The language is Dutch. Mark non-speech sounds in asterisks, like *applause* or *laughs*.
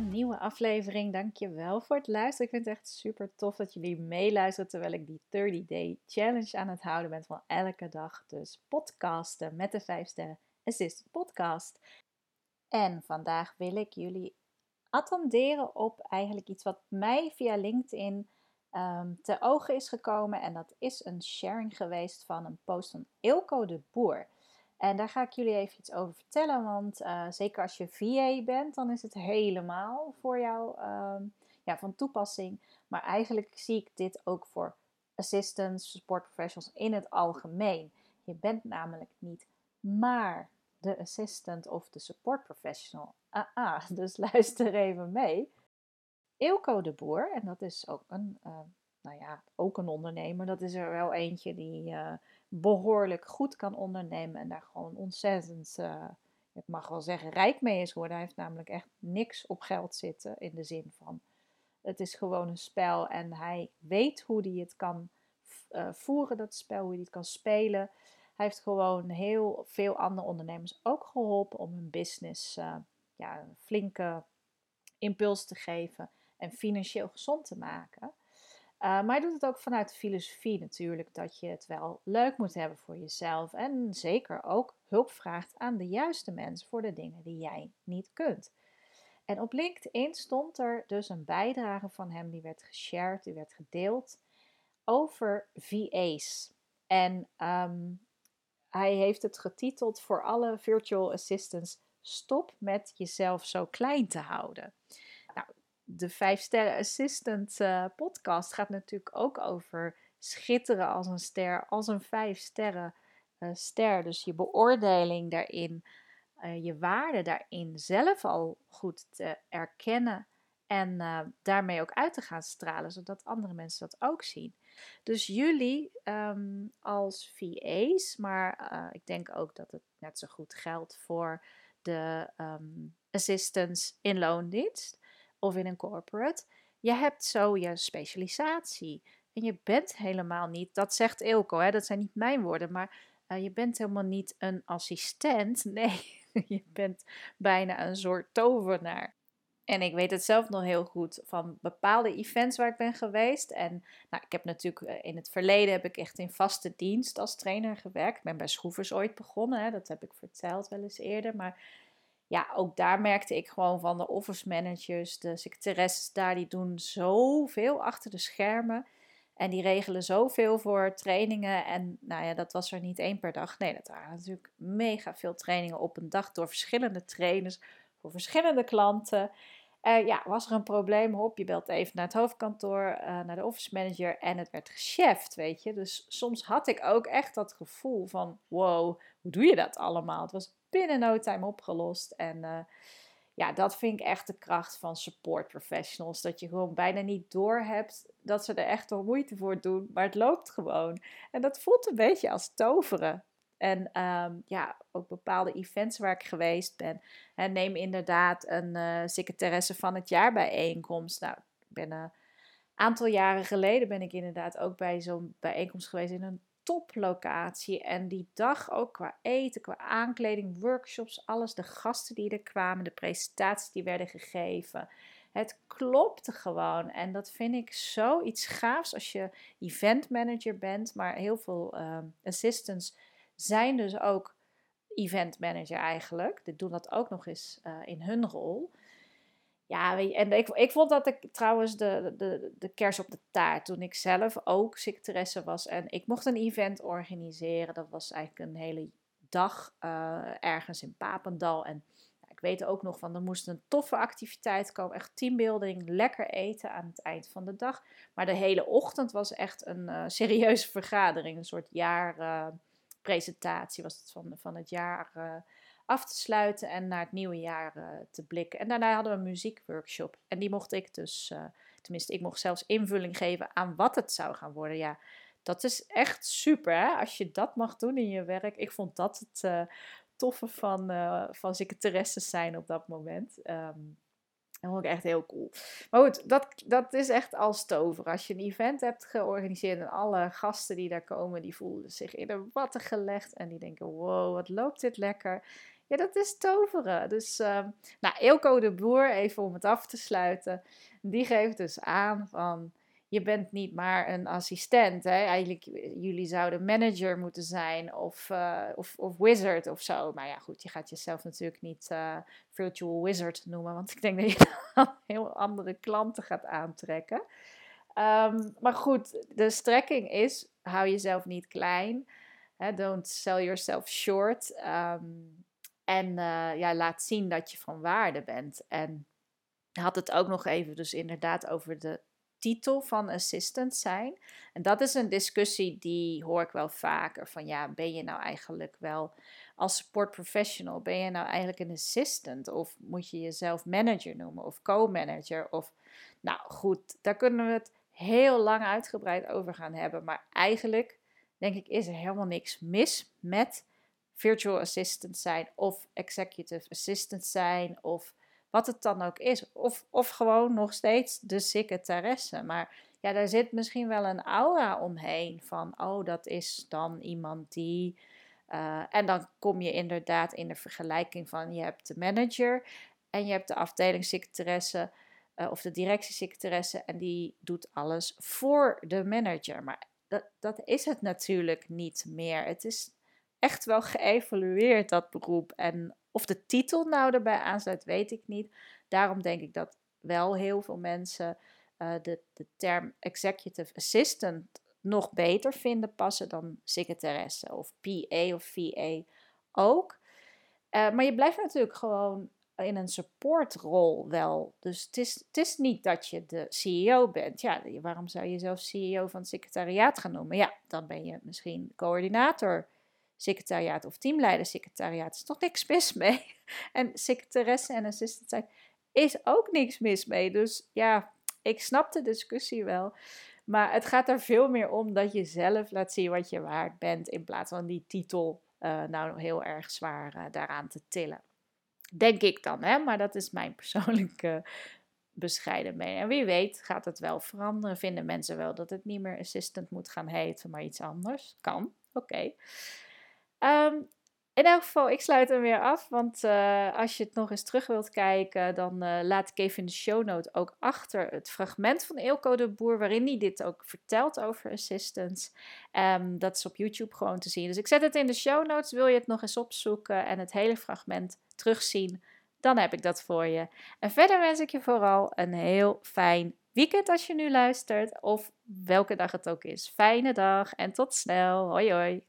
nieuwe aflevering. Dankjewel voor het luisteren. Ik vind het echt super tof dat jullie meeluisteren terwijl ik die 30 Day Challenge aan het houden ben van elke dag. Dus podcasten met de 5 sterren Assistant Podcast. En vandaag wil ik jullie attenderen op eigenlijk iets wat mij via LinkedIn um, te ogen is gekomen. En dat is een sharing geweest van een post van Ilko de Boer. En daar ga ik jullie even iets over vertellen, want uh, zeker als je VA bent, dan is het helemaal voor jou uh, ja, van toepassing. Maar eigenlijk zie ik dit ook voor assistants, support professionals in het algemeen. Je bent namelijk niet maar de assistant of de support professional. Ah, ah *laughs* dus luister even mee. Eelco de Boer, en dat is ook een, uh, nou ja, ook een ondernemer. Dat is er wel eentje die uh, behoorlijk goed kan ondernemen en daar gewoon ontzettend, uh, ik mag wel zeggen, rijk mee is geworden. Hij heeft namelijk echt niks op geld zitten in de zin van het is gewoon een spel en hij weet hoe hij het kan uh, voeren, dat spel, hoe hij het kan spelen. Hij heeft gewoon heel veel andere ondernemers ook geholpen om hun business uh, ja, een flinke impuls te geven en financieel gezond te maken. Uh, maar hij doet het ook vanuit de filosofie natuurlijk, dat je het wel leuk moet hebben voor jezelf. En zeker ook hulp vraagt aan de juiste mensen voor de dingen die jij niet kunt. En op LinkedIn stond er dus een bijdrage van hem, die werd geshared, die werd gedeeld over VA's. En um, hij heeft het getiteld voor alle virtual assistants: Stop met jezelf zo klein te houden de 5 Sterren Assistant uh, podcast gaat natuurlijk ook over schitteren als een ster, als een 5 sterren uh, ster. Dus je beoordeling daarin, uh, je waarde daarin zelf al goed te erkennen en daarmee ook uit te gaan stralen, zodat andere mensen dat ook zien. Dus jullie um, als VA's, maar ik denk ook dat het net zo goed geldt voor de um, assistants in loondienst of in een corporate. Je hebt zo je specialisatie. En je bent helemaal niet, dat zegt Ilko, hè, dat zijn niet mijn woorden, maar uh, je bent helemaal niet een assistent. *laughs* Nee, je bent bijna een soort tovenaar. En ik weet het zelf nog heel goed van bepaalde events waar ik ben geweest. En nou, ik heb natuurlijk eh, in het verleden heb ik echt in vaste dienst als trainer gewerkt. Ik ben bij Schroevers ooit begonnen, hè, dat heb ik verteld wel eens eerder. Maar ja, ook daar merkte ik gewoon van de office managers, de secretaresses daar, die doen zoveel achter de schermen. En die regelen zoveel voor trainingen. En nou ja, dat was er niet één per dag. Nee, dat waren natuurlijk mega veel trainingen op een dag door verschillende trainers voor verschillende klanten. Uh, ja, was er een probleem? Hop, je belt even naar het hoofdkantoor, uh, naar de office manager en het werd gecheft, weet je. Dus soms had ik ook echt dat gevoel van, wow, hoe doe je dat allemaal? Het was binnen no time opgelost. En uh, ja, dat vind ik echt de kracht van support professionals. Dat je gewoon bijna niet door hebt dat ze er echt wel moeite voor doen, maar het loopt gewoon. En dat voelt een beetje als toveren. En um, ja, ook bepaalde events waar ik geweest ben. En neem inderdaad een uh, secretaresse van het jaar bijeenkomst. Nou, ik ben een aantal jaren geleden ben ik inderdaad ook bij zo'n bijeenkomst geweest in een toplocatie. En die dag ook qua eten, qua aankleding, workshops, alles. De gasten die er kwamen, de presentaties die werden gegeven. Het klopte gewoon. En dat vind ik zoiets gaafs als je event manager bent. Maar heel veel uh, assistants zijn dus ook event manager eigenlijk. Die doen dat ook nog eens uh, in hun rol. Ja, en ik, ik vond dat ik trouwens de, de, de kers op de taart. Toen ik zelf ook secretaresse was en ik mocht een event organiseren. Dat was eigenlijk een hele dag uh, ergens in Papendal. En ja, ik weet ook nog van, er moest een toffe activiteit komen. Echt teambuilding, lekker eten aan het eind van de dag. Maar de hele ochtend was echt een uh, *laughs* serieuze vergadering. Een soort jaarpresentatie uh, was het van, van het jaar af te sluiten en naar het nieuwe jaar uh, te blikken. En daarna hadden we een muziekworkshop. En die mocht ik dus, uh, tenminste, ik mocht zelfs invulling geven aan wat het zou gaan worden. Ja, dat is echt super hè? als je dat mag doen in je werk. Ik vond dat het uh, toffe van, van secretaresses zijn op dat moment. Um, dat vond ik echt heel cool. Maar goed, dat, dat is echt als tover. Als je een event hebt georganiseerd en alle gasten die daar komen, die voelen zich in een watten gelegd. En die denken, wow, wat loopt dit lekker Ja, dat is toveren. Dus, uh, nou, Eelco de Boer, even om het af te sluiten, die geeft dus aan van je bent niet maar een assistent. Hè? Eigenlijk, jullie zouden manager moeten zijn of, uh, of, of wizard of zo. Maar ja, goed, je gaat jezelf natuurlijk niet uh, virtual wizard noemen, want ik denk dat je *laughs* dan heel andere klanten gaat aantrekken. Um, maar goed, de strekking is, hou jezelf niet klein. Hè? Don't sell yourself short. Um, en uh, ja, laat zien dat je van waarde bent. En had het ook nog even dus inderdaad over de titel van assistant zijn. En dat is een discussie die hoor ik wel vaker. Van ja, ben je nou eigenlijk wel als support professional, ben je nou eigenlijk een assistant? Of moet je jezelf manager noemen of co-manager? Of nou goed, daar kunnen we het heel lang uitgebreid over gaan hebben. Maar eigenlijk denk ik is er helemaal niks mis met virtual assistant zijn of executive assistant zijn of wat het dan ook is. Of, of gewoon nog steeds de secretaresse. Maar ja, daar zit misschien wel een aura omheen van, oh, dat is dan iemand die. Uh, en dan kom je inderdaad in de vergelijking van je hebt de manager en je hebt de afdelingssecretaresse uh, of de directiesecretaresse en die doet alles voor de manager. Maar dat, dat is het natuurlijk niet meer. Het is echt wel geëvalueerd, dat beroep. En of de titel nou erbij aansluit, weet ik niet. Daarom denk ik dat wel heel veel mensen uh, de, de term executive assistant nog beter vinden passen dan secretaresse of PA of VA ook. Uh, maar je blijft natuurlijk gewoon in een supportrol wel. Dus het is, het is niet dat je de CEO bent. Ja, waarom zou je jezelf CEO van het secretariaat gaan noemen? Ja, dan ben je misschien coördinator secretariaat of teamleider secretariaat. is toch niks mis mee. *laughs* En secretaresse en assistent zijn is ook niks mis mee. Dus ja, ik snap de discussie wel. Maar het gaat er veel meer om dat je zelf laat zien wat je waard bent. In plaats van die titel uh, nou heel erg zwaar uh, daaraan te tillen. Denk ik dan, hè? maar dat is mijn *laughs* persoonlijke bescheiden mening. En wie weet gaat het wel veranderen. Vinden mensen wel dat het niet meer assistant moet gaan heten, maar iets anders? Kan, oké. Um, in elk geval, ik sluit hem weer af. Want uh, als je het nog eens terug wilt kijken, dan uh, laat ik even in de show note ook achter het fragment van Eelco de Boer, waarin hij dit ook vertelt over assistants. Um, dat is op YouTube gewoon te zien. Dus ik zet het in de show notes. Wil je het nog eens opzoeken en het hele fragment terugzien, dan heb ik dat voor je. En verder wens ik je vooral een heel fijn weekend als je nu luistert, of welke dag het ook is. Fijne dag en tot snel. Hoi hoi.